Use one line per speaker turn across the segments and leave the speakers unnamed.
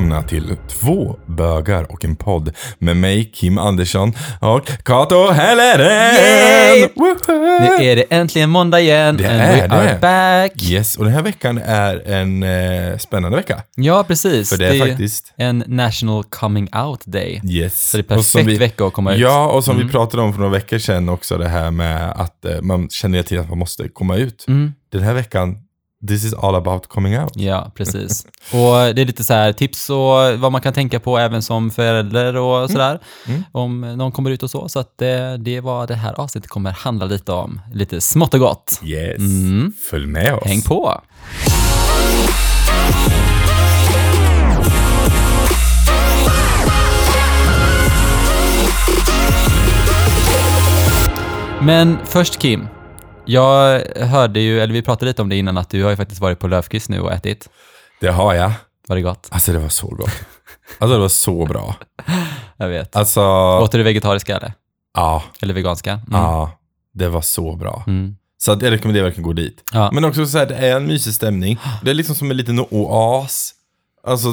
välkomna till Två bögar och en podd med mig Kim Andersson och Kato Helleren!
Nu är det äntligen måndag igen
Det
and
är
we are
det.
back.
Yes, och den här veckan är en eh, spännande vecka.
Ja, precis.
För det är faktiskt-
en National Coming Out Day.
Yes.
Så det är perfekt
vi-
vecka att komma ut.
Ja, och som
Mm.
vi pratade om för några veckor sedan också, det här med att eh, man känner till att man måste komma ut.
Mm.
Den här veckan, this is all about coming out.
Ja, precis. och det är lite så här tips och vad man kan tänka på även som förälder och sådär.
Mm.
Om någon kommer ut och så. Så att det, det är vad det här avsnittet kommer handla lite om. Lite smått och gott.
Yes.
Mm.
Följ med oss.
Häng på! Men först Kim, jag hörde ju, eller vi pratade lite om det innan, att du har ju faktiskt varit på Löfqvist nu och ätit.
Det har jag.
Var det gott?
Alltså det var så gott. Alltså det var så bra.
Jag vet.
Alltså,
Åt du det vegetariska eller?
ja,
Eller veganska? Mm.
ja, det var så bra.
Mm.
Så jag rekommenderar verkligen att gå dit.
Ja.
Men också så här, det är en mysig stämning. Det är liksom som en liten oas. Alltså,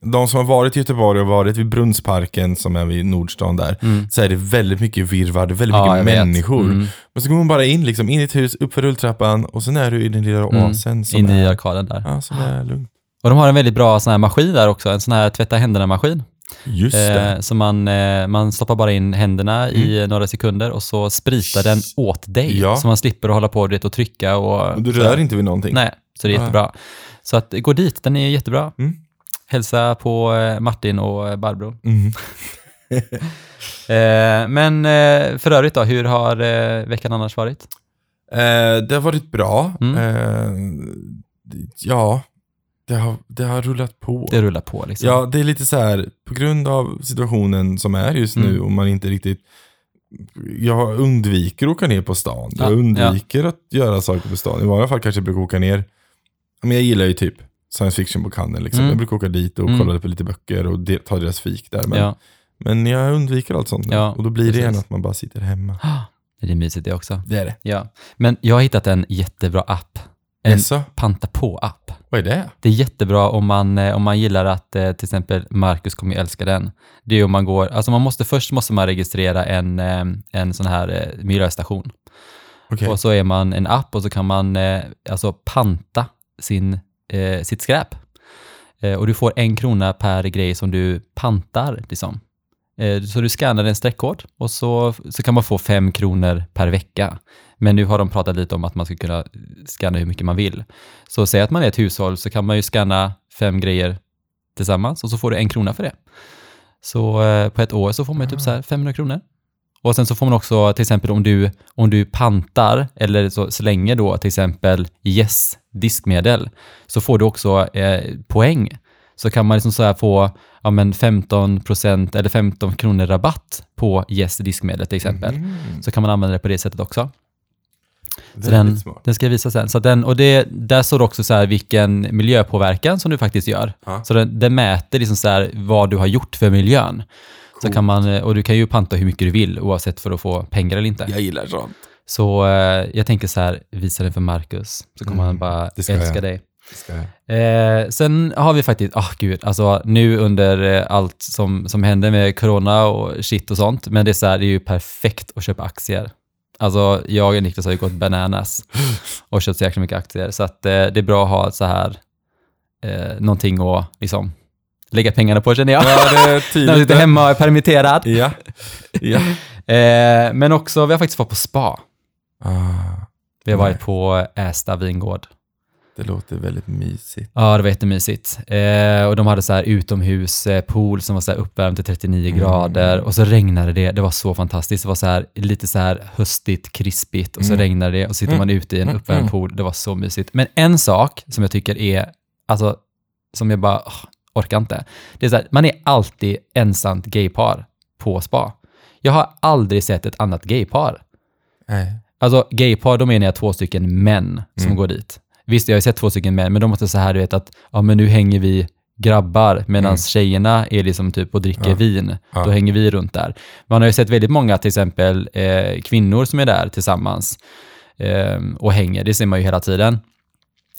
de som har varit i Göteborg och varit vid Brunnsparken som är vid Nordstan där, så är det väldigt mycket virrvarr, det är väldigt
Mm. Ja,
mycket människor.
Mm.
Men så går man bara in, liksom, in i ett hus, upp för rulltrappan och sen är du i den lilla oasen som,
Inne i
är,
arkaden där.
ja, som är lugnt.
Och de har en väldigt bra sån här maskin där också, en sån här tvätta händerna-maskin.
Just det.
Eh, så man, eh, man stoppar bara in händerna i några sekunder och så spritar den åt dig.
Mm. Ja.
Så man slipper att hålla på vet, och trycka och...
Och du
så-
rör inte vid någonting.
Nej, så det är
Ja.
jättebra. Så att gå dit, den är jättebra.
Mm.
Hälsa på eh, Martin och eh, Barbro.
Mm.
Eh, men för övrigt då, hur har veckan annars varit?
Det har varit bra.
Mm.
Ja, det har, det har rullat på.
Det rullar på liksom.
Ja, det är lite så här, på grund av situationen som är just nu
Mm.
och man inte riktigt jag undviker att åka ner på stan.
Ja,
Jag undviker att göra saker på stan. I vanliga fall kanske jag brukar åka ner. Men jag gillar ju typ science fiction-bokhandeln. Liksom.
Mm.
Jag brukar åka dit och
Mm.
kolla på lite böcker och de, ta deras fik där. Men,
Ja.
men jag undviker allt sånt.
Ja,
och då blir det
precis.
gärna att man bara sitter hemma.
Det är mysigt det också.
Det är det.
Ja. Men jag har hittat en jättebra app. En
Jaså?
panta på-app.
Vad är det?
Det är jättebra om man, eh, om man gillar att eh, till exempel Marcus kommer älska den. Det är om man går, alltså man måste, först måste man registrera en, eh, en sån här miljöstation.
Okej.
Och så är man en app och så kan man alltså panta sin, eh, sitt skräp. Eh, och du får en krona per grej som du pantar. Liksom. Eh, så du scannar en streckkod och så, så kan man få fem kronor per vecka. Men nu har de pratat lite om att man ska kunna scanna hur mycket man vill. Så säg att man är ett hushåll så kan man ju scanna fem grejer tillsammans och så får du en krona för det. Så eh, på ett år så får man ju typ så här 500 kronor. Och sen så får man också till exempel om du, om du pantar eller så, slänger då till exempel Yes diskmedel så får du också eh, poäng. Så kan man liksom så här få ja, men 15% eller 15 kronor rabatt på Yes diskmedel till exempel.
Mm.
Så kan man använda det på det sättet också. Så den, den ska jag visa sen. Så den, och det, där står det också så här vilken miljöpåverkan som du faktiskt gör.
Ja.
Så den, den mäter liksom så här vad du har gjort för miljön. Så kan man, och du kan ju panta hur mycket du vill oavsett för att få pengar eller inte.
Jag gillar sånt.
Så eh, jag tänker så här, visa den för Marcus, så kommer
Mm,
han bara älska
jag.
dig. Eh, sen har vi faktiskt, ah gud, alltså nu under eh, allt som, som händer med corona och shit och sånt, men det är så här, det är ju perfekt att köpa aktier. Alltså jag och Niklas har ju gått bananas och köpt så jäkla mycket aktier, så att eh, det är bra att ha så här, eh, någonting att liksom lägga pengarna på känner jag.
Ja, det är
När man sitter hemma och är permitterad.
Ja. ja.
Eh, men också, vi har faktiskt varit på spa.
Ah,
Vi har
Nej.
varit på Ästa vingård.
det låter väldigt mysigt.
Ja, det var jättemysigt. Eh, och de hade så här utomhus eh, som var så här uppvärmd till 39
Mm.
grader och så regnade det. Det var så fantastiskt. Det var så här, lite så här höstigt, krispigt och så
Mm.
regnade det och så sitter
Mm.
man ute i en
Mm,
uppvärmd
mm.
pool. Det var så mysigt. Men en sak som jag tycker är, alltså, som jag bara orkar inte. Det är så här, man är alltid ensamt gaypar på spa. Jag har aldrig sett ett annat gaypar.
Nej.
Alltså gaypar, då menar jag två stycken män som
Mm.
går dit. Visst, jag har sett två stycken män, men de måste så här, du vet att, ja men nu hänger vi grabbar medan
Mm.
tjejerna är liksom typ och dricker
Ja.
vin.
Ja.
Då hänger vi runt där. Man har ju sett väldigt många till exempel eh, kvinnor som är där tillsammans eh, och hänger. Det ser man ju hela tiden.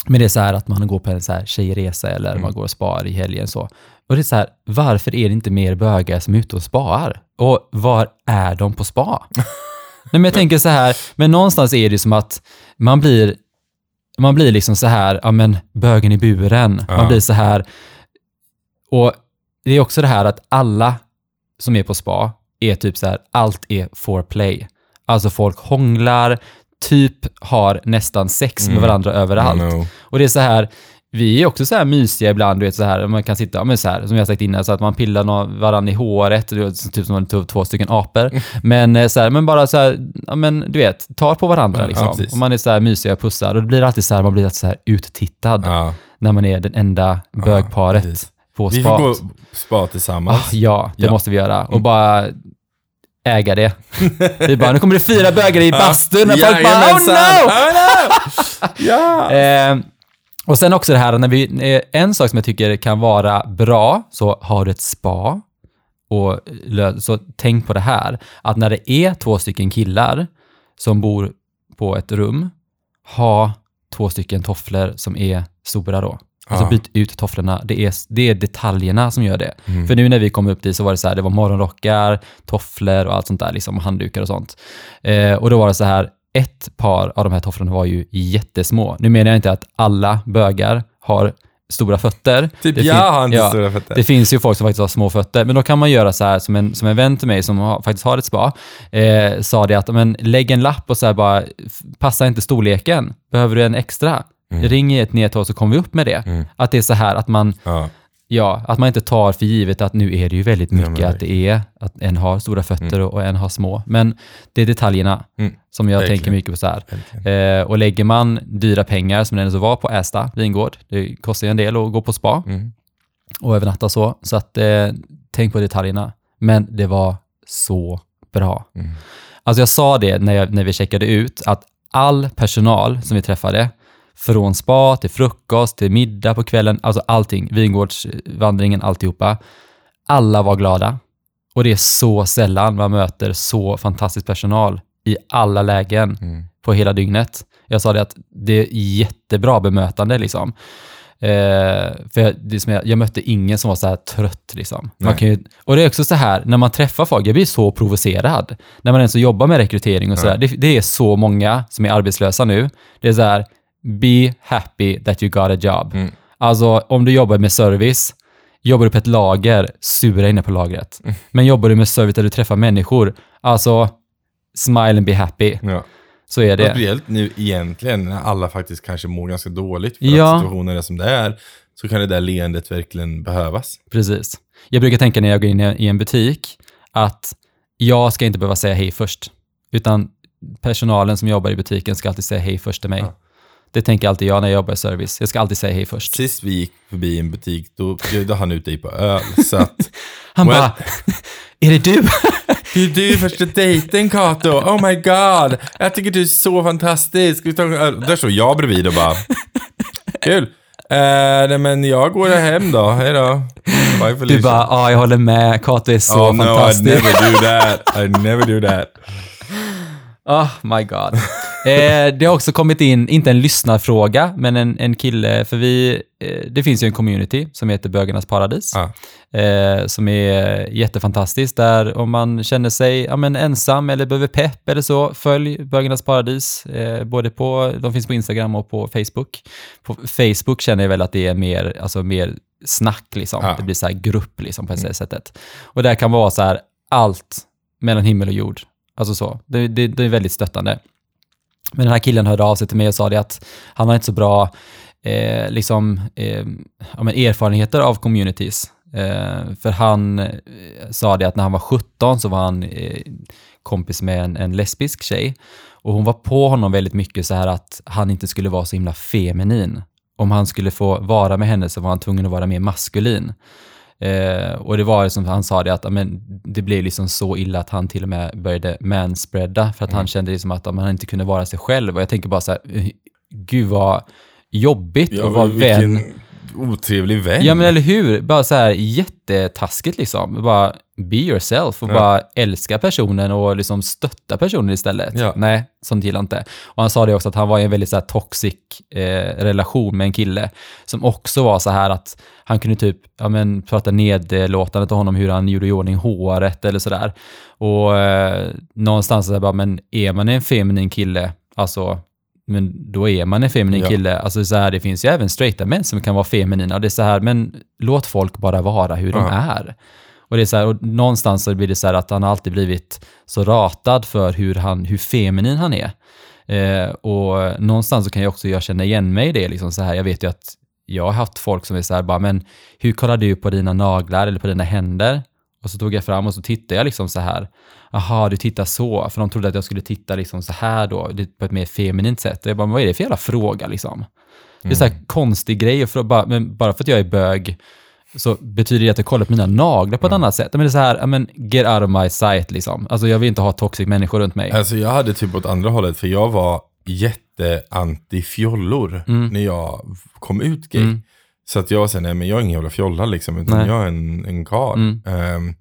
Men det är så här att man går på en så här tjejresa eller man går och spar i helgen så. Och det är så här, varför är det inte mer bögar som är ute och spar? Och var är de på spa? Nej, men jag tänker så här, men någonstans är det som att man blir, man blir liksom så här, ja men bögen i buren. Man
Ja.
blir så här, och det är också det här att alla som är på spa är typ så här, allt är for play. Alltså folk hånglar, typ har nästan sex med
Mm.
varandra överallt. Och det är så här, vi är också så här mysiga ibland, du vet så här, man kan sitta, ja, men så här, som jag sagt innan, så att man pillar någon, varandra i håret, vet, typ som två stycken apor. Men eh, så här, men bara så här, ja men du vet, tar på varandra
Ja,
liksom.
ja,
och man är så här mysiga och pussar. Och det blir alltid så här, man blir så här uttittad
Ja,
när man är den enda bögparet
precis.
på
vi
spa.
får gå spa tillsammans.
Ah, ja, det
Ja.
måste vi göra. Och bara äga det. Vi bara, nu kommer det fyra bögar i bastun och folk bara, oh no!
Oh no! ja!
Eh, och sen också det här, när vi, eh, en sak som jag tycker kan vara bra, så har du ett spa, och så tänk på det här, att när det är två stycken killar som bor på ett rum, ha två stycken tofflor som är stora då. Alltså byt ut tofflorna. Det är, det är detaljerna som gör det.
Mm.
För nu när vi kom upp dit så var det så här, det var morgonrockar, tofflor och allt sånt där, liksom handdukar och sånt. Eh, och då var det så här, ett par av de här tofflorna var ju jättesmå. Nu menar jag inte att alla bögar har stora fötter.
Typ
Det
jag har inte
ja,
stora fötter.
Det finns ju folk som faktiskt har små fötter, men då kan man göra så här som en, som en vän till mig som har, faktiskt har ett spa, eh, sa det att men, lägg en lapp och så här bara, f- passa inte storleken, behöver du en extra? Ring i ett nedtag så kommer vi upp med det.
Mm.
Att det är så här att man,
Ja.
ja, att man inte tar för givet att nu är det ju väldigt mycket
men
att det är att en har stora fötter och en har små. Men det är detaljerna
Mm.
som jag
Verkligen.
tänker mycket på så här. Eh, och lägger man dyra pengar som den så var på Ästa vingård, det kostar ju en del att gå på spa
Mm.
och övernatta så. Så att eh, tänk på detaljerna. Men det var så bra.
Mm.
Alltså jag sa det när, jag, när vi checkade ut, att all personal som vi träffade, från spa till frukost till middag på kvällen, alltså allting, vingårdsvandringen, alltihopa, alla var glada. Och det är så sällan man möter så fantastisk personal i alla lägen
Mm.
på hela dygnet. Jag sa det att det är jättebra bemötande liksom. Eh, för jag, det är som jag, jag mötte ingen som var så här trött liksom. Ju, och det är också så här, när man träffar folk, jag blir så provocerad. När man ens jobbar med rekrytering och så
Ja.
här, det, det är så många som är arbetslösa nu. Det är så här, be happy that you got a job.
Mm.
Alltså om du jobbar med service, jobbar du på ett lager, sura inne på lagret.
Mm.
Men jobbar du med service där du träffar människor, alltså smile and be happy.
Ja.
Så är det.
Speciellt nu egentligen när alla faktiskt kanske mår ganska dåligt för
Ja.
att situationen är som det är. Så kan det där leendet verkligen behövas.
Presis. Jag brukar tänka när jag går in i en butik att jag ska inte behöva säga hej först, utan personalen som jobbar i butiken ska alltid säga hej först till mig.
Ja.
Det tänker alltid jag när jag jobbar i service. Jag ska alltid säga hej först.
Sist vi gick förbi en butik, då bjöd han ut dig på öl. Så att,
Han
Well-
bara, är det du?
det är du första dejten Kato, oh my god. Jag tycker du är så fantastisk. Ska vi ta en öl? Där står jag bredvid och bara, kul. Eh, nej men jag går hem då, hej då. Bye.
Du bara, ja, jag håller med. Kato är så
oh, no, I'd
fantastisk.
never do that. I'd never do that.
Oh my god. Eh, det har också kommit in, inte en lyssnarfråga, men en, en kille, för vi, eh, det finns ju en community som heter Bögarnas Paradis,
Ja.
eh, som är jättefantastiskt, där om man känner sig ja, men ensam eller behöver pepp eller så, följ Bögarnas Paradis, både på, de finns på Instagram och på Facebook. På Facebook känner jag väl att det är mer, alltså mer snack liksom,
Ja.
det blir så här grupp liksom på det sättet. Och där kan vara så här, allt mellan himmel och jord. Alltså så. Det, det, det är väldigt stöttande. Men den här killen hörde av sig till mig och sa det att han har inte så bra eh, liksom, eh, ja, men erfarenheter av communities. Eh, för han eh, sa det att när han var 17 så var han eh, kompis med en, en lesbisk tjej. Och hon var på honom väldigt mycket så här att han inte skulle vara så himla feminin. Om han skulle få vara med henne så var han tvungen att vara mer maskulin. Eh, och det var som han sa det att ja, men, det blev liksom så illa att han till och med började manspreada för att han kände liksom att ja, men han inte kunde vara sig själv. Och jag tänker bara så här, eh, gud vad jobbigt att vara
vilken
vän.
Otrevlig vän.
Ja men eller hur? Bara så här jättetaskigt liksom. Bara be yourself och
Ja.
bara älska personen och liksom stötta personen istället.
Ja.
Nej, sånt gillar inte. Och han sa det också att han var i en väldigt så här toxic eh, relation med en kille som också var så här att han kunde typ ja, men, prata nedlåtande till honom hur han gjorde i ordning håret eller sådär. Och eh, någonstans så här bara, men är man en feminin kille, alltså men då är man en feminin
Ja.
kille. Alltså så här, det finns ju även straighta män som kan vara feminina. Det är så här, men låt folk bara vara hur de
Ja.
är. Och det är så här, och någonstans så blir det så här att han alltid blivit så ratad för hur, han, hur feminin han är. Eh, och någonstans så kan jag också jag känna igen mig i det. Liksom så här, jag vet ju att jag har haft folk som är så här, bara, men hur kollar du på dina naglar eller på dina händer? Och så tog jag fram och så tittade jag liksom så här. Aha, du tittar så. För de trodde att jag skulle titta liksom så här då, på ett mer feminint sätt. Och jag bara, vad är det för jävla fråga liksom? Det är så här konstig grej, för, bara, men bara för att jag är bög så betyder det att jag kollar på mina naglar på ett annat sätt. Men det är så här, ja, men get out of my sight liksom. Alltså jag vill inte ha toxic människor runt mig.
Alltså jag hade typ åt andra hållet, för jag var jätte-anti-fjollor när jag kom ut gay.
Mm.
Så att jag såhär, nej men jag är ingen jävla fjolla liksom, utan
Nej.
jag är en, en karl.
Mm.
Ehm,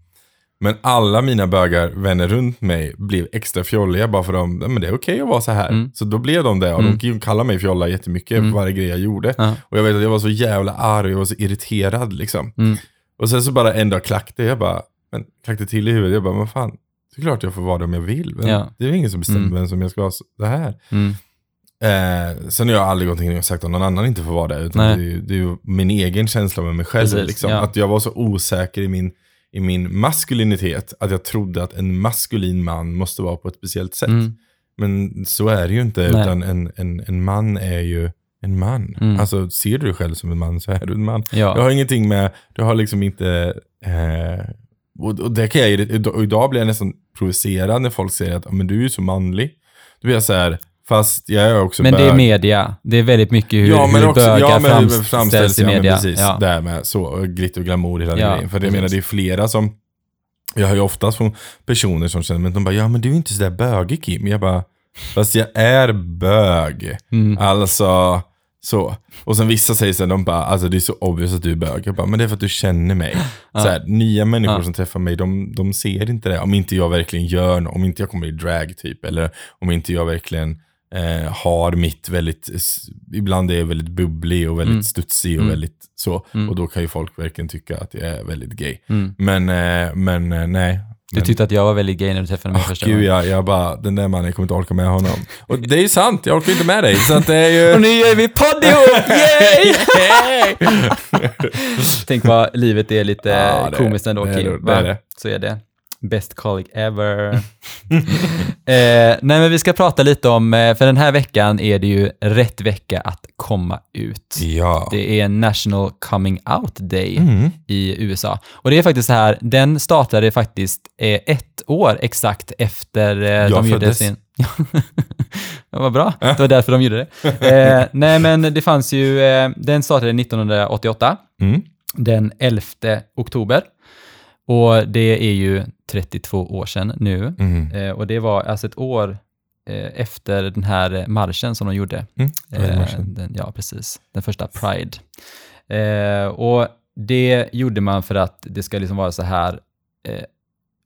men alla mina bögar, vänner runt mig, blev extra fjolliga bara för nej, men det är okej att vara så här.
Mm.
Så då blev de det, och de kallade mig fjolla jättemycket
Mm.
för varje grej jag gjorde.
Ja.
Och jag vet att jag var så jävla arg och så irriterad liksom.
Mm.
Och sen så bara en dag klackade jag bara, men klackade till i huvudet, jag bara, men fan, det är klart jag får vara det om jag vill. Men
Ja.
Det är ingen som bestämmer
Mm.
vem som jag ska vara så det här. Eh, sen har jag aldrig gått omkring och sagt att någon annan inte får vara det. Utan
Nej.
det är, ju, det är ju min egen känsla med mig själv.
Precis,
liksom.
ja.
Att jag var så osäker i min, i min maskulinitet. Att jag trodde att en maskulin man måste vara på ett speciellt sätt.
Mm.
Men så är det ju inte.
Nej.
Utan en, en, en man är ju en man.
Mm.
Alltså ser du dig själv som en man så är du en man.
Ja.
Du har ingenting med, du har liksom inte... Eh, och, och det kan jag och idag blir jag nästan provocerad när folk säger att "Ja, men du är ju så manlig. Då blir jag så här, fast jag är också
Men det är
bög.
media. Det är väldigt mycket hur,
ja, men
hur
också,
bögar
ja, men
framställs,
framställs
i
ja, men
media.
precis,
ja.
där med så, och glitter och glamour hela
Ja,
grejen. För jag
precis.
menar, det är flera som, jag har ju oftast från personer som känner, men de bara, ja men du är inte sådär bögig Kim. Jag bara, fast jag är bög.
Mm.
Alltså, så. Och sen vissa säger så här, de bara, alltså det är så obvious att du är bög. Jag bara, men det är för att du känner mig. Så här, nya människor
Ja.
som träffar mig, de, de ser inte det. Om inte jag verkligen gör något, om inte jag kommer i drag typ, eller om inte jag verkligen eh, har mitt väldigt, ibland är jag väldigt bubblig och väldigt
Mm.
studsig och
Mm.
väldigt så.
Mm.
Och då kan ju folk verkligen tycka att jag är väldigt gay.
Mm.
Men, eh, men eh, nej.
Du
Men-
tyckte att jag var väldigt gay när du träffade mig
Åh,
första gången.
jag, jag bara, den där mannen, jag kommer inte orka med honom. Och det är ju sant, jag orkar inte med dig. Så att det är ju...
Och nu gör vi podd ihop! Yay! Tänk vad livet är lite
Ja, det-
komiskt ändå, Kim.
det.
Så är det. Best colleague ever. eh, nej, men vi ska prata lite om, eh, för den här veckan är det ju rätt vecka att komma ut.
Ja.
Det är National Coming Out Day
Mm.
i USA. Och det är faktiskt så här, den startade faktiskt eh, ett år exakt efter eh,
Jag
de gjorde sin... ja, vad bra, det var därför de gjorde det. Eh, nej, men det fanns ju, eh, den startade 1988,
Mm.
den 11 oktober. Och det är ju 32 år sedan nu.
Mm.
Eh, och det var alltså ett år eh, efter den här marschen som de gjorde.
Mm.
Eh, den, ja, precis. Den första Pride. Eh, och det gjorde man för att det ska liksom vara så här, eh,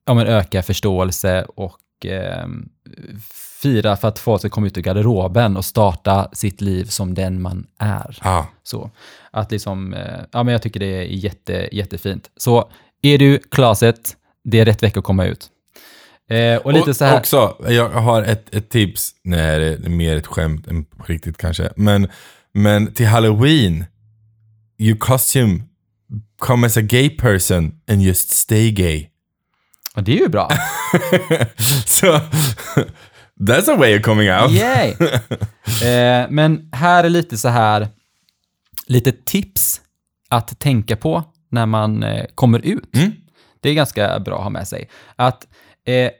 ja men öka förståelse och eh, fira för att folk ska komma ut ur garderoben och starta sitt liv som den man är.
Ah.
Så att liksom, ja men jag tycker det är jätte, jättefint. Så är du closet, det är rätt vecka att komma ut. Eh, och lite så här,
Också, jag har ett, ett tips. Nej, det är mer ett skämt än på riktigt kanske. Men, men till Halloween, you costume, come as a gay person and just stay gay.
och det är ju bra.
so, that's a way of coming out.
Yay! Eh, men här är lite så här, lite tips att tänka på när man eh, kommer ut.
Mm.
Det är ganska bra att ha med sig. Att eh,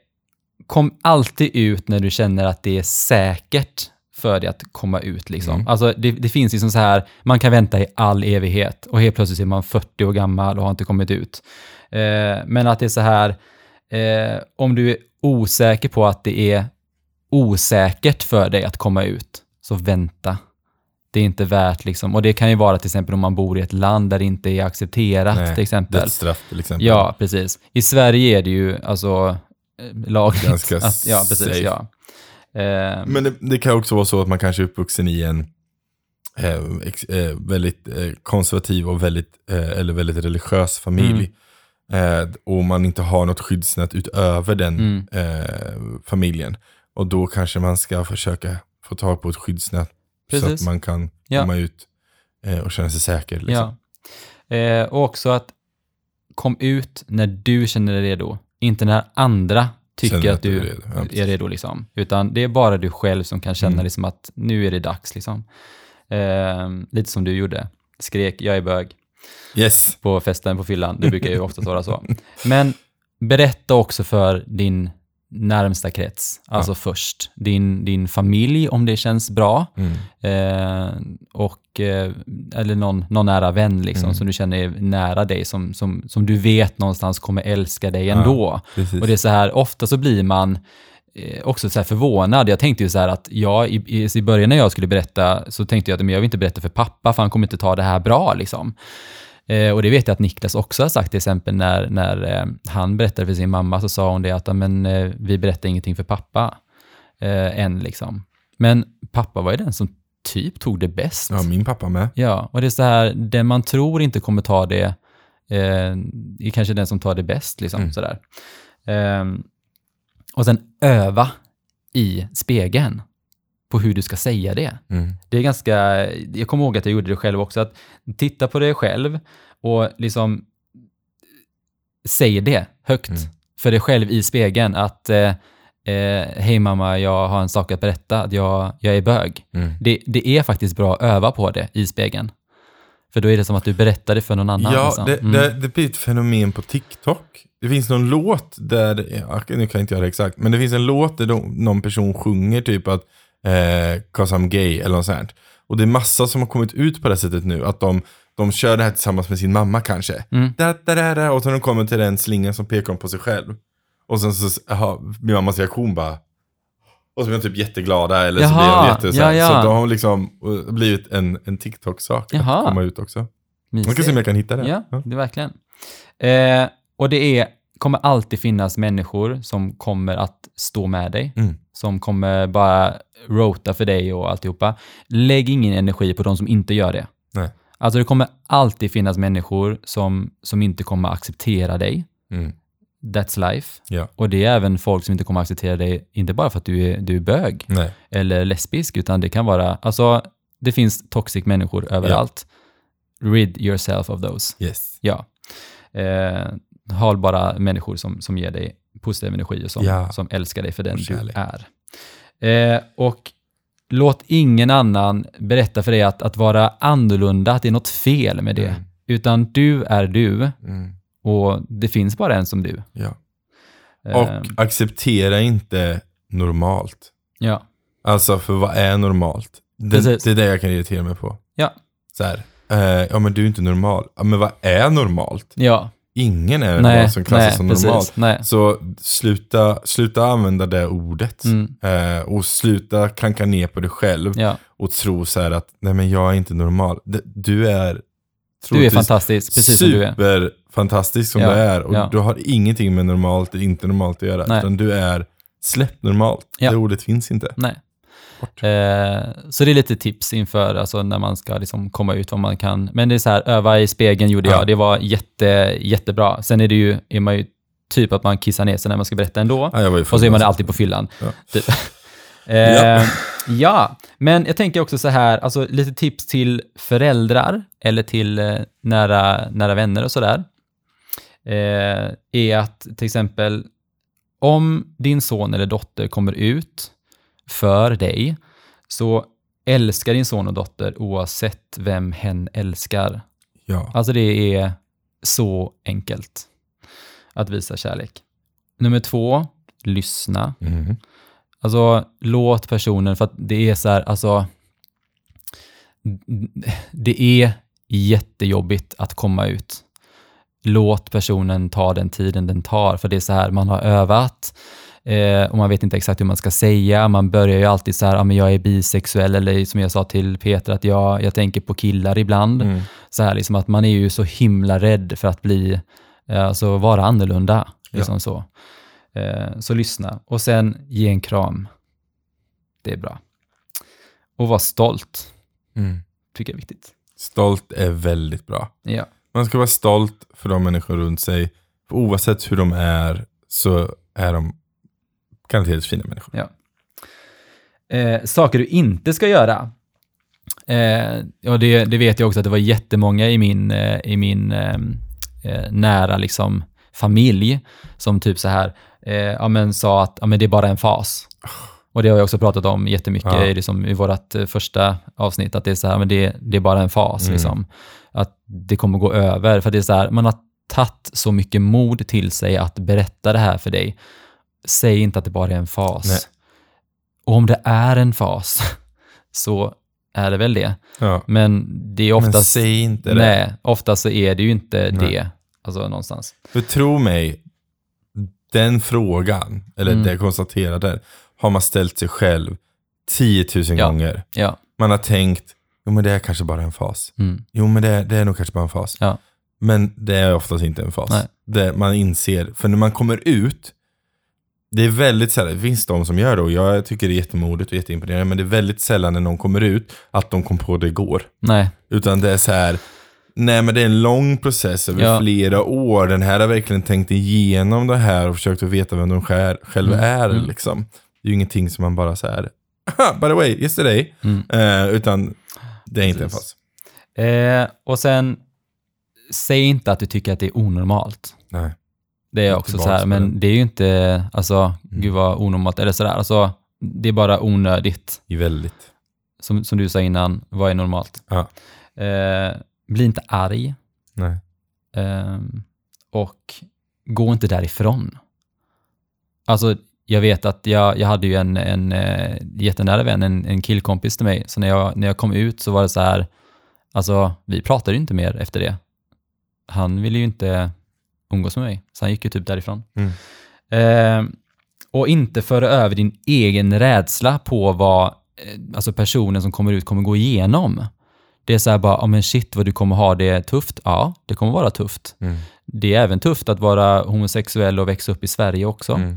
kom alltid ut när du känner att det är säkert för dig att komma ut. Liksom.
Mm.
Alltså, det, det finns liksom så här, man kan vänta i all evighet och helt plötsligt är man 40 år gammal och har inte kommit ut. Eh, men att det är så här, eh, om du är osäker på att det är osäkert för dig att komma ut, så vänta. Det är inte värt liksom, och det kan ju vara till exempel om man bor i ett land där det inte är accepterat
Nej,
till exempel.
Dödsstraff till exempel.
Ja, precis. I Sverige är det ju alltså eh, lagligt.
Ganska
att, ja, precis.
safe.
Ja. Eh,
Men det, det kan också vara så att man kanske är uppvuxen i en eh, ex, eh, väldigt eh, konservativ och väldigt, eh, eller väldigt religiös familj. Eh, och man inte har något skyddsnät utöver den
Mm.
familjen. Och då kanske man ska försöka få tag på ett skyddsnät så
Precis.
att man kan
Ja.
komma ut eh, och känna sig säker. Liksom.
Ja. Eh, och också att kom ut när du känner dig redo. Inte när andra tycker
Känner
att
du är redo. Ja,
är redo. Liksom. Utan det är bara du själv som kan känna
Mm.
liksom att nu är det dags. Liksom. Eh, lite som du gjorde. Skrek jag är bög
Yes.
på festen på fyllan. Det brukar ju ofta vara så. Men berätta också för din närmsta krets, alltså först. Din, din familj om det känns bra.
Mm.
Eh, och, eh, eller någon, någon nära vän liksom,
Mm.
som du känner är nära dig, som, som, som du vet någonstans kommer älska dig ändå.
Precis.
Och det är så här, ofta så blir man eh, också så förvånad. Jag tänkte ju så här att jag, i, i, i början när jag skulle berätta så tänkte jag att men jag vill inte berätta för pappa för han kommer inte ta det här bra liksom. Eh, och det vet jag att Niklas också har sagt till exempel när, när eh, han berättade för sin mamma så sa hon det att "Ja, men, eh, vi berättar ingenting för pappa eh, än liksom. Men pappa var ju den som typ tog det bäst.
Ja, min pappa med.
Ja, och det är så här, den man tror inte kommer ta det, eh, är kanske den som tar det bäst. Liksom,
Mm.
sådär. Ehm, och sen öva i spegeln på hur du ska säga det.
Mm.
Det är ganska, jag kommer ihåg att jag gjorde det själv också, att titta på dig själv och liksom säg det högt
Mm.
för dig själv i spegeln att eh, eh, hej mamma, jag har en sak att berätta, att jag, jag är bög.
Mm.
Det, det är faktiskt bra att öva på det i spegeln. För då är det som att du berättar det för någon annan.
Ja,
liksom.
det,
Mm.
det, det blir ett fenomen på TikTok. Det finns någon låt där, nu kan jag inte göra det exakt, men det finns en låt där någon person sjunger typ att eh, 'cause I'm gay' eller något sånt. Och det är massa som har kommit ut på det sättet nu, att de, de kör det här tillsammans med sin mamma kanske.
Mm.
Da, da, da, da, och när de kommer till den slingan som pekar på sig själv. Och sen så aha, blir mammas reaktion bara och så blir de typ jätteglada eller så blir
Jaha,
de jätte
ja, ja.
så de har liksom eh, blivit en, en TikTok-sak
Jaha.
att komma ut också. Man
Mysigt.
kan se om jag kan hitta det.
Ja, det är verkligen. Eh, och det är, kommer alltid finnas människor som kommer att stå med dig.
Mm.
Som kommer bara rota för dig och alltihopa. Lägg ingen energi på de som inte gör det.
Nej.
Alltså det kommer alltid finnas människor som, som inte kommer acceptera dig.
Mm.
That's life.
Ja.
Och det är även folk som inte kommer acceptera dig, inte bara för att du är, du är bög
Nej.
eller lesbisk, utan det kan vara, alltså det finns toxic människor överallt. Rid yourself of those.
Yes.
Ja. Eh, ha bara människor som, som ger dig positiv energi och som,
Ja.
som älskar dig för den du är. Eh, och låt ingen annan berätta för dig att, att vara annorlunda, att det är något fel med det.
Mm.
Utan du är du
Mm.
och det finns bara en som du.
Ja.
Eh,
Och acceptera inte normalt.
ja.
Alltså, för vad är normalt? Det,
Precis.
det är det jag kan irritera mig på.
Ja.
Så här, eh, ja men du är inte normal. Ja, men vad är normalt?
Ja.
Ingen är
Nej,
vad som klassas
nej,
som
precis.
normalt.
Nej.
Så sluta, sluta använda det ordet.
Mm.
Eh, och sluta klanka ner på dig själv
Ja.
och tro så att nej men jag är inte normal. Du är
Du är fantastisk, precis som du är.
superfantastisk som
Ja,
du är. Och
ja.
du har ingenting med normalt eller inte normalt att göra.
Nej.
Utan du är släpp normalt.
Ja.
Det ordet finns inte.
Nej. Eh, så det är lite tips inför alltså, när man ska liksom komma ut vad man kan. Men det är så här, öva i spegeln gjorde
Ja.
jag. Det var jätte, jättebra. Sen är det ju, är man ju typ att man kissar ner sig när man ska berätta ändå.
Ja,
Och så är man alltid på fyllan.
Ja.
Typ. eh, ja. men jag tänker också så här, alltså lite tips till föräldrar eller till eh, nära, nära vänner och sådär. Eh, är att till exempel om din son eller dotter kommer ut för dig, så älskar din son och dotter oavsett vem hen älskar.
Ja.
Alltså det är så enkelt att visa kärlek. Nummer två, lyssna.
Mhm.
Alltså låt personen, för att det är så här, alltså det är jättejobbigt att komma ut. låt personen ta den tiden den tar. För det är så här, man har övat eh, och man vet inte exakt hur man ska säga. Man börjar ju alltid så här, ja, men jag är bisexuell eller som jag sa till Peter, att jag, jag tänker på killar ibland.
Mm.
Så här, liksom att man är ju så himla rädd för att bli, eh, alltså vara annorlunda. Liksom så. Eh, så lyssna. Och sen ge en kram. Det är bra. Och var stolt,
Mm.
tycker jag är viktigt.
Stolt är väldigt bra.
Ja.
Man ska vara stolt för de människor runt sig. För oavsett hur de är så är de garanterat fina människor.
Ja. Eh, saker du inte ska göra. Eh, ja, det, det vet jag också att det var jättemånga i min, eh, i min eh, eh, nära liksom, familj som typ så här, eh, ja, men sa att ja, men det är bara en fas. Och det har jag också pratat om jättemycket
Ja.
i, liksom, i vårt första avsnitt, att det är så här, men det, det är bara en fas.
Mm.
Liksom. Att det kommer gå över. För det är så här, man har tagit så mycket mod till sig att berätta det här för dig. Säg inte att det bara är en fas.
Nej.
Och om det är en fas, så är det väl det.
Ja.
Men det är
Men
oftast...
säg inte det.
Nej, oftast så är det ju inte
Nej.
det. Alltså någonstans.
För tro mig, den frågan, eller
Mm.
det konstaterandet, har man ställt sig själv 10 000
Ja.
gånger.
Ja.
Man har tänkt, jo men det är kanske bara en fas.
Mm.
Jo men det, det är nog kanske bara en fas.
Ja.
Men det är oftast inte en fas. Det man inser, för när man kommer ut, det är väldigt sällan, det finns de som gör det och jag tycker det är jättemodigt och jätteimponerande, men det är väldigt sällan när någon kommer ut att de kom på det igår.
Nej.
Utan det är så här, nej men det är en lång process över
Ja.
flera år. Den här har verkligen tänkt igenom det här och försökt att veta vem de själv, själva
Mm,
är.
mm.
Liksom. Det är ju ingenting som man bara så här, "Aha, by the way, yesterday.
Mm.
Eh, utan det är inte en
Precis.
fas.
Eh, och sen, säg inte att du tycker att det är onormalt.
Nej.
Det är
Jag är
också så här, men det är ju inte, alltså,
Mm.
gud vad onormalt, eller sådär. Alltså, det är bara onödigt.
I väldigt.
Som, som du sa innan, vad är normalt?
Ja.
Eh, bli inte arg.
Nej.
Ehm, och gå inte därifrån. Alltså, jag vet att jag, jag hade ju en, en eh, jättenära vän, en, en killkompis till mig, så när jag, när jag kom ut så var det så här, alltså vi pratade ju inte mer efter det. Han ville ju inte umgås med mig, så han gick ju typ därifrån.
Mm.
Ehm, och inte föra över din egen rädsla på vad eh, alltså personen som kommer ut kommer gå igenom. Det är så här bara, ja men shit vad du kommer ha det tufft. Ja, det kommer vara tufft.
Mm.
Det är även tufft att vara homosexuell och växa upp i Sverige också.
Mm.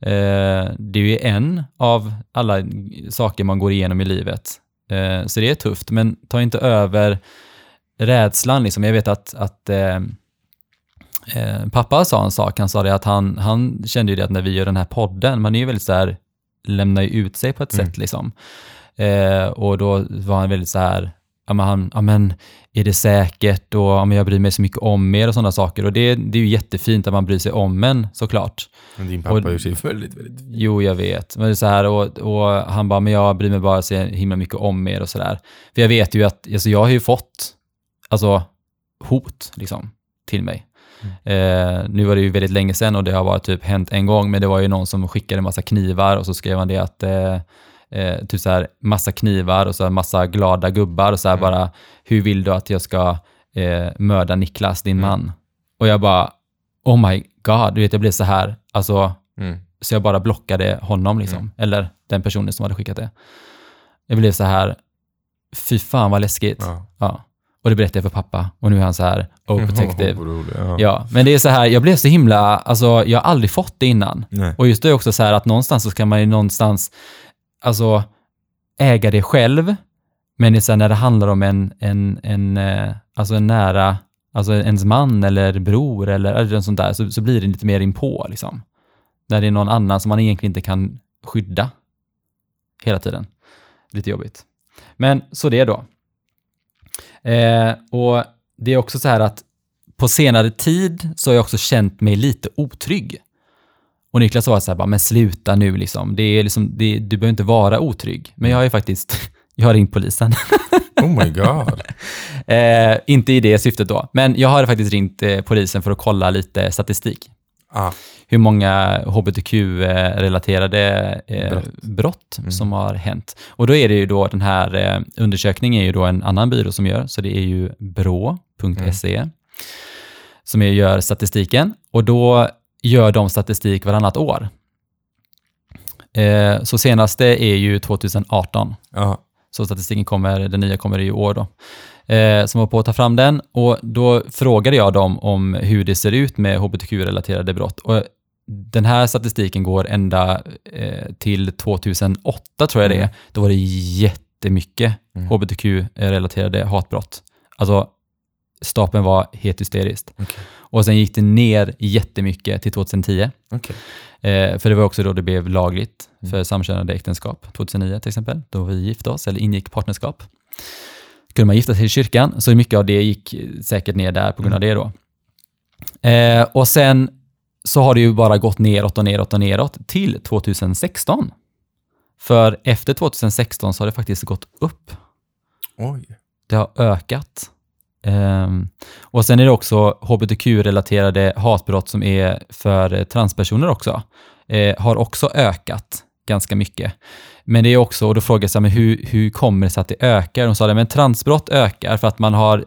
Eh, det är ju en av alla saker man går igenom i livet. Eh, så det är tufft, men ta inte över rädslan. Liksom. Jag vet att, att eh, pappa sa en sak, han sa det att han, han kände ju det att när vi gör den här podden, man är ju väldigt så här, lämnar ju ut sig på ett
Mm.
sätt liksom. Eh, och då var han väldigt så här, ja men, han, ja men är det säkert och ja, men jag bryr mig så mycket om er och sådana saker. Och det, det är ju jättefint att man bryr sig om en såklart.
Men din pappa
Och-
ju sig väldigt, väldigt
Jo, jag vet. Men det är så här, och, och han bara, men jag bryr mig bara så himla mycket om er och sådär. För jag vet ju att, alltså jag har ju fått, alltså hot liksom, till mig. Eh, nu var det ju väldigt länge sedan och det har bara typ hänt en gång, men det var ju någon som skickade massa knivar och så skrev han det att, eh, eh, typ så här, massa knivar och så här, massa glada gubbar och så här bara, hur vill du att jag ska eh, mörda Niklas, din man? Och jag bara, oh my god, du vet jag blev så här, alltså
Mm.
så jag bara blockade honom, liksom. eller den personen som hade skickat det. Jag blev så här, fy fan vad läskigt. Ja.
Ja.
Och det berättade jag för pappa och nu är han så här, oh protective.
Orolig, ja.
Ja, men det är så här, jag blev så himla, alltså jag har aldrig fått det innan.
Nej.
Och just det är också så här att någonstans så ska man ju någonstans, alltså äga det själv, men det är så här, när det handlar om en, en, en, eh, alltså en nära, alltså ens man eller bror eller, eller sånt där, så, så blir det lite mer inpå liksom. När det är någon annan som man egentligen inte kan skydda hela tiden. Lite jobbigt. Men så det då. Eh, och det är också så här att på senare tid så har jag också känt mig lite otrygg. Och Niklas sa så här, bara, men sluta nu liksom. Det är liksom det, du behöver inte vara otrygg. Men jag har ju faktiskt, jag har ringt polisen.
Oh my god.
eh, inte i det syftet då, men jag har faktiskt ringt eh, polisen för att kolla lite statistik.
Ah.
Hur många hbtq-relaterade eh, brott,
Brott.
som har hänt. Och då är det ju då den här eh, undersökningen är ju då en annan byrå som gör, så det är ju brå.se. som är, gör statistiken och då gör de statistik varannat år. Eh, så senaste är ju 2018.
Ja.
Så statistiken kommer, den nya kommer i år då. Eh, som var på att ta fram den och då frågade jag dem om hur det ser ut med hbtq-relaterade brott. Och den här statistiken går ända eh, till 2008 tror jag det är.
Mm.
Då var det jättemycket
Mm.
hbtq-relaterade hatbrott. Alltså stapeln var helt hysteriskt.
Okej.
Och sen gick det ner jättemycket till 2010.
Okej.
Eh, för det var också då det blev lagligt
Mm.
för samkönade äktenskap, 2009 till exempel, då vi gifte oss eller ingick partnerskap. Kunde man gifta sig i kyrkan, så mycket av det gick säkert ner där på grund av det då. Eh, och sen så har det ju bara gått neråt och neråt och neråt till 2016. För efter 2016 så har det faktiskt gått upp.
Oj.
Det har ökat. Ehm, och sen är det också hbtq-relaterade hatbrott som är för transpersoner också. Eh, har också ökat ganska mycket. Men det är också, och då frågar jag men hur, hur kommer det sig att det ökar? De sa det, men transbrott ökar för att man har,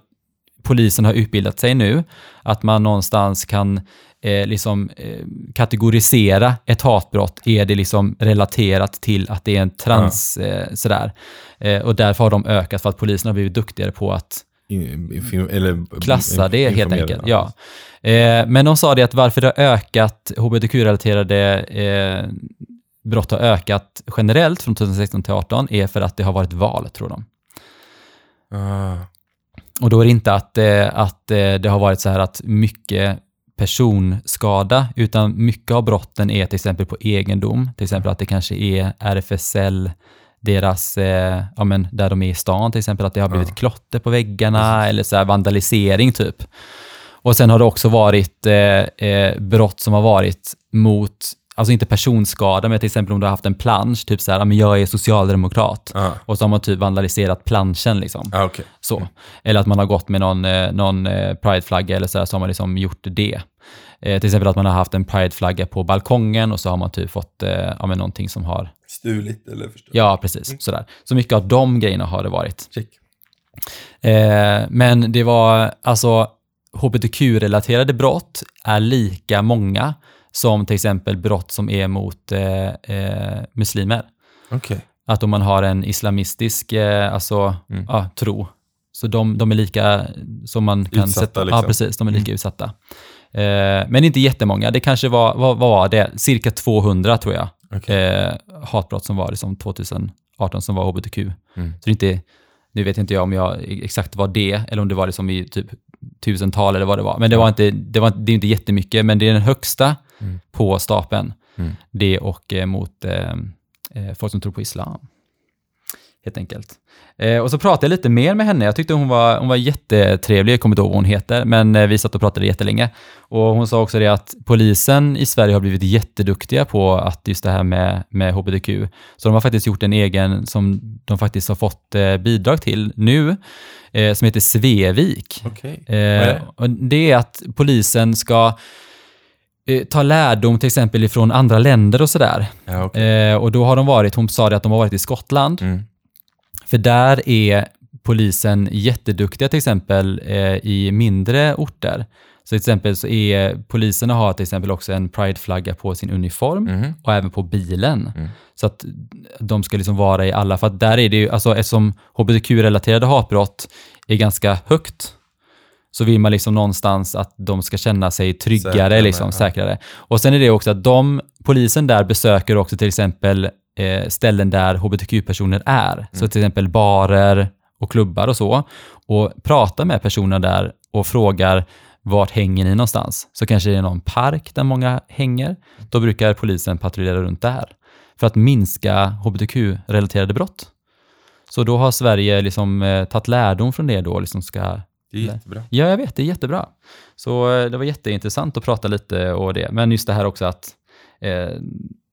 polisen har utbildat sig nu, att man någonstans kan eh, liksom eh, kategorisera ett hatbrott. Är det liksom relaterat till att det är en trans, eh, sådär. Eh, och därför har de ökat för att polisen har blivit duktigare på att
eller,
klassa det helt enkelt. Ja. Eh, men de sa det att varför det har ökat, hbtq-relaterade eh, brott har ökat generellt från 2016 till 2018 är för att det har varit val, tror de.
Ah.
Och då är det inte att, eh, att eh, det har varit så här att mycket personskada, utan mycket av brotten är till exempel på egendom, till exempel att det kanske är RFSL, deras, eh, ja men där de är i stan till exempel, att det har blivit
Ja.
klotter på väggarna eller så här vandalisering typ. Och sen har det också varit eh, eh, brott som har varit mot, alltså inte personskada, men till exempel om du har haft en plansch, typ så här, ja, men jag är socialdemokrat.
Ah.
Och så har man typ vandaliserat planschen liksom.
Ah, okej.
Så. Eller att man har gått med någon, eh, någon eh, prideflagga eller så, här, så har man liksom gjort det. Eh, till exempel att man har haft en prideflagga på balkongen och så har man typ fått eh, ja, men någonting som har,
Stulit eller förstört?
ja precis, sådär. Så mycket av de grejerna har det varit. Eh, men det var alltså hbtq-relaterade brott är lika många som till exempel brott som är mot eh, eh, muslimer.
Okej.
Att om man har en islamistisk eh, alltså,
Mm.
ja, tro, så de, de är lika som man kan
Utsatta,
sätta. Ja,
liksom.
precis. De är lika
Mm.
utsatta. Eh, men inte jättemånga. Det kanske var, vad, vad var det? Cirka 200 tror jag.
Okej.
Eh, hatbrott som var liksom 2018 som var hbtq.
Mm.
Så inte, nu vet inte jag om jag exakt var det, eller om det var liksom i typ tusental eller vad det var. Men det var inte, det var, det är inte jättemycket, men det är den högsta
Mm.
på stapeln.
Mm.
Det och eh, mot eh, eh, folk som tror på islam. Helt enkelt. Eh, och så pratade jag lite mer med henne. Jag tyckte hon var, hon var jättetrevlig, jag kommer inte ihåg vad hon heter, men eh, vi satt och pratade jättelänge. Och hon sa också det att polisen i Sverige har blivit jätteduktiga på att just det här med, med hbtq. Så de har faktiskt gjort en egen som de faktiskt har fått eh, bidrag till nu, eh, som heter Svevik.
Okej.
Eh,
det?
och det är att polisen ska ta lärdom till exempel ifrån andra länder och sådär.
Ja, okej.
Eh, och då har de varit, hon sa det att de har varit i Skottland,
Mm.
för där är polisen jätteduktiga till exempel eh, i mindre orter. Så till exempel så är poliserna har till exempel också en prideflagga på sin uniform
Mhm.
och även på bilen.
Mm.
Så att de ska liksom vara i alla, för att där är det ju, alltså eftersom hbtq-relaterade hatbrott är ganska högt, så vill man liksom någonstans att de ska känna sig tryggare,
Säkrare,
liksom,
ja.
säkrare. Och sen är det också att de, polisen där besöker också till exempel eh, ställen där hbtq-personer är. Så till exempel barer och klubbar och så. Och pratar med personerna där och frågar vart hänger ni någonstans? Så kanske det är någon park där många hänger. Då brukar polisen patrullera runt där för att minska hbtq-relaterade brott. Så då har Sverige liksom eh, tagit lärdom från det då, liksom ska
Det är jättebra.
Ja, jag vet, det är jättebra. Så eh, det var jätteintressant att prata lite och det. Men just det här också att, eh,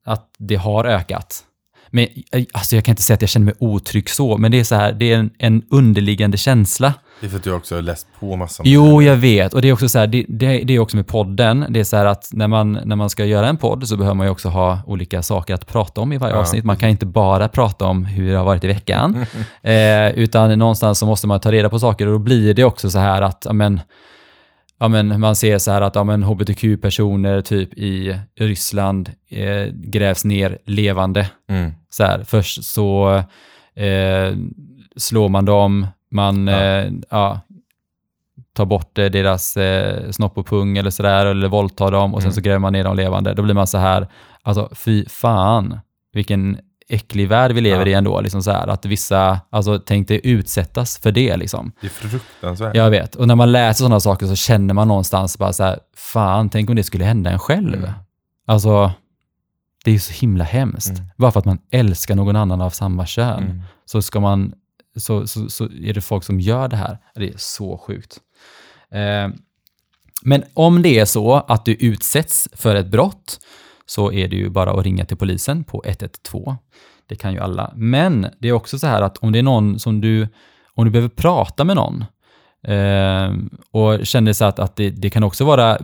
att det har ökat. Men eh, alltså jag kan inte säga att jag känner mig otrygg så, men det är så här, det är en, en underliggande känsla.
Det är för att du också har läst på massa.
Jo, jag vet. Och det är också så här, det, det, det är också med podden. Det är så här att när man, när man ska göra en podd så behöver man ju också ha olika saker att prata om i varje
Ja,
avsnitt. Man kan inte bara prata om hur det har varit i veckan, eh, utan någonstans så måste man ta reda på saker och då blir det också så här att, ja, men, ja, men man ser så här att ja, men hbtq-personer typ i Ryssland eh, grävs ner levande.
Mm.
Så här, först så eh, slår man dem, man
Ja.
eh, ja, tar bort eh, deras eh, snopp och pung eller sådär, eller våldtar dem och sen
Mm.
så gräver man ner dem levande. Då blir man så här, alltså fy fan, vilken äcklig värld vi lever
Ja.
i ändå. Liksom så här, att vissa, alltså tänk dig utsättas för det liksom.
Det är fruktansvärt.
Jag vet, och när man läser sådana saker så känner man någonstans bara så här, fan, tänk om det skulle hända en själv.
Mm.
Alltså, det är så himla hemskt.
Mm.
Bara för att man älskar någon annan av samma kön
Mm.
så ska man, så, så, så är det folk som gör det här. Det är så sjukt. Eh, men om det är så att du utsätts för ett brott så är det ju bara att ringa till polisen på 112. Det kan ju alla. Men det är också så här att om det är någon som du, om du behöver prata med någon eh, och känner så att, att det, det kan också vara,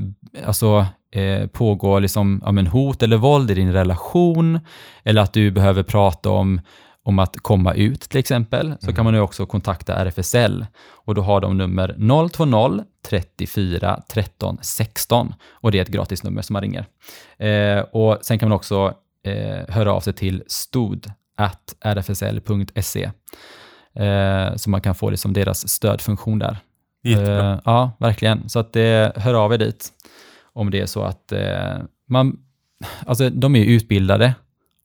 alltså eh, pågå liksom, ja, men hot eller våld i din relation eller att du behöver prata om om att komma ut till exempel, så kan man ju också kontakta RFSL och då har de nummer 020 34 13 16 och det är ett gratisnummer som man ringer. Eh, och sen kan man också eh, höra av sig till stod at rfsl.se eh, så man kan få liksom deras stödfunktion där.
Jättebra.
Eh, ja, verkligen. Så att hör av er dit om det är så att eh, man, alltså de är ju utbildade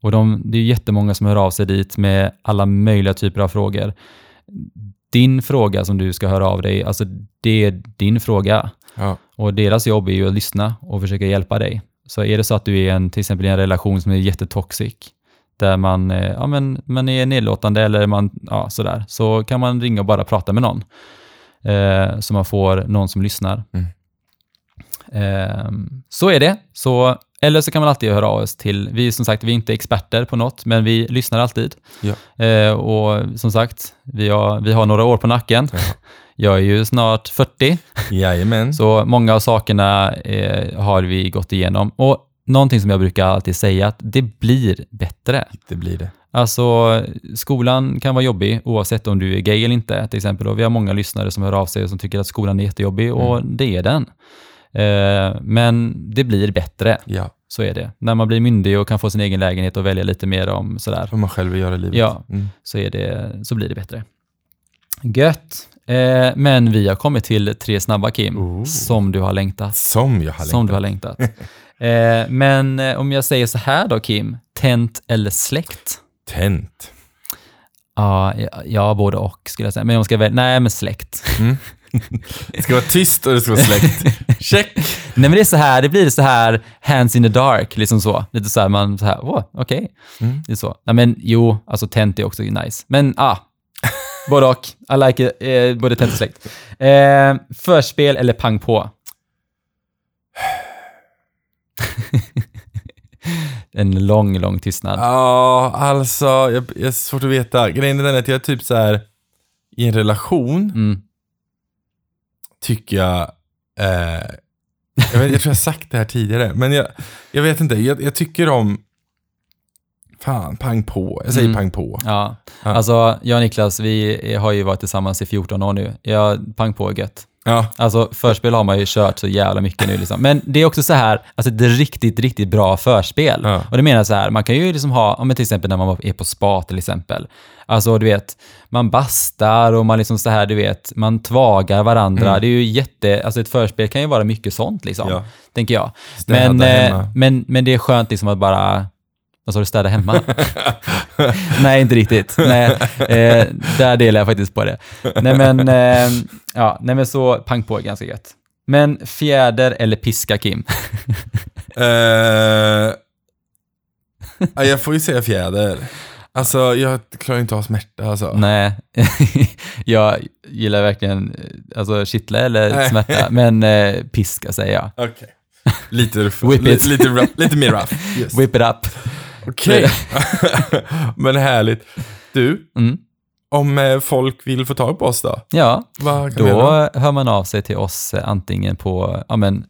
och de, det är jättemånga som hör av sig dit med alla möjliga typer av frågor. Din fråga som du ska höra av dig, alltså det är din fråga
Ja.
och deras jobb är ju att lyssna och försöka hjälpa dig. Så är det så att du är en, till exempel i en relation som är jättetoxic, där man, eh, ja, men, man är nedlåtande eller man, ja, sådär, så kan man ringa och bara prata med någon. Eh, så man får någon som lyssnar.
Mm.
Eh, så är det. Så, eller så kan man alltid höra av oss till, vi som sagt, vi är inte experter på något, men vi lyssnar alltid.
Ja.
Eh, och som sagt, vi har, vi har några år på nacken.
Ja.
Jag är ju snart 40,
Jajamän.
så många av sakerna eh, har vi gått igenom. Och någonting som jag brukar alltid säga, att det blir bättre.
Det blir det.
Alltså, skolan kan vara jobbig oavsett om du är gay eller inte, till exempel. Och vi har många lyssnare som hör av sig och som tycker att skolan är jättejobbig, och det är den. Eh, men det blir bättre,
Ja.
så är det. När man blir myndig och kan få sin egen lägenhet och välja lite mer om sådär,
Vad man själv vill göra i livet.
Ja.
Mm.
så, är det, så blir det bättre. Gött! Eh, men vi har kommit till tre snabba, Kim,
Oh.
som du har längtat.
Som jag har
Som du
längtat.
har längtat. eh, men om jag säger så här då, Kim, tänt eller släkt?
Tänt.
Ja, ja, ja, både och skulle jag säga. Men om jag ska välja, nej men släkt.
Det ska vara tyst och det ska vara släkt. Check!
nej men det är så här, det blir så här hands in the dark, liksom så. Lite så här, man så här, åh, okej.
Mm.
Det är så. Nej men jo, alltså tänt är också nice. Men ah, både och. I like it, eh, både tänt och släkt. Eh, förspel eller pang på? en lång, lång tystnad.
Ja, alltså, jag, jag är svårt att veta. Grejen är den att jag är typ så här i en relation
Mm.
Tycker jag, eh, jag, vet, jag tror jag har sagt det här tidigare, men jag, jag vet inte, jag, jag tycker om, fan, pang på. Jag säger
Mm.
pang på.
Ja.
Ja.
alltså jag och Niklas, vi har ju varit tillsammans i 14 år nu. Jag pang på är gött.
Ja,
Alltså förspel har man ju kört så jävla mycket nu liksom. Men det är också så här, alltså är riktigt, riktigt bra förspel.
Ja.
Och det menar jag så här, man kan ju liksom ha, om men till exempel när man är på spa till exempel. Alltså du vet, man bastar och man liksom så här, du vet, man tvagar varandra.
Mm.
Det är ju jätte, alltså ett förspel kan ju vara mycket sånt liksom,
Ja.
tänker jag. Men, eh, men, men det är skönt liksom att bara, vad sa du, städa hemma? Nej, inte riktigt. Nej, eh, där delar jag faktiskt på det. Nej men, eh, ja, nej men så pang på ganska gött. Men fjäder eller piska Kim?
Eh, ja, jag får ju säga fjäder. Alltså, jag klarar inte av smärta alltså.
Nej, jag gillar verkligen eh, alltså kittla eller smärta, men eh, piska säger jag.
Okej. Lite, ruff,
Whip
li,
it.
lite, rough, lite mer rough. Yes.
Whip it up.
Okej. Men härligt. Du,
Mm.
om eh, folk vill få tag på oss då?
Ja, då hör man av sig till oss eh, antingen på ja, men,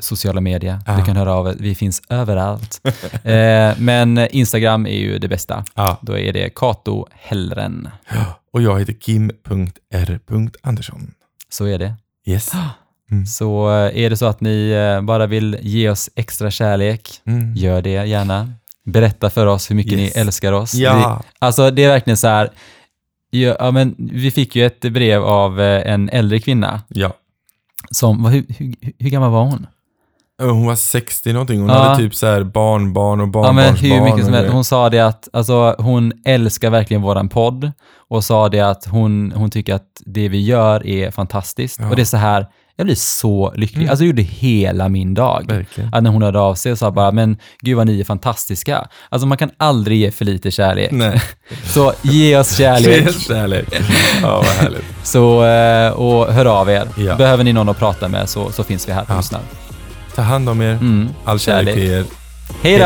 sociala medier.
Ja.
Du kan höra av. Vi finns överallt. eh, men Instagram är ju det bästa.
Ja.
Då är det Kato Hellren.
Och jag heter kim.r.andersson.
Så är det.
Yes. Mm.
Så eh, är det så att ni bara vill ge oss extra kärlek,
Mm.
gör det gärna. Berätta för oss hur mycket
Yes.
ni älskar oss.
Ja.
Vi, alltså det är verkligen så här, ja, ja, men vi fick ju ett brev av eh, en äldre kvinna
Ja.
som, hur, hur, hur gammal var hon?
Hon var 60 någonting. Hon
Ja.
hade typ så här barnbarn och
Ja, men
barnbarnsbarn.
hur mycket som helst. Hon sa det att alltså, hon älskar verkligen våran podd och sa det att hon, hon tycker att det vi gör är fantastiskt.
Ja.
Och det är så här, jag blir så lycklig.
Mm.
Alltså det gjorde hela min dag.
Verkligen.
Att när hon hörde av sig och sa bara, men gud vad ni är fantastiska. Alltså man kan aldrig ge för lite kärlek.
Nej.
Så ge oss kärlek.
Helt kärlek. Ja, vad härligt.
Så, eh, och hör av er.
Ja.
Behöver ni någon att prata med så, så finns vi här och
Ja.
lyssnar.
Ta hand om er.
Mm.
All kärlek till er. Hej då!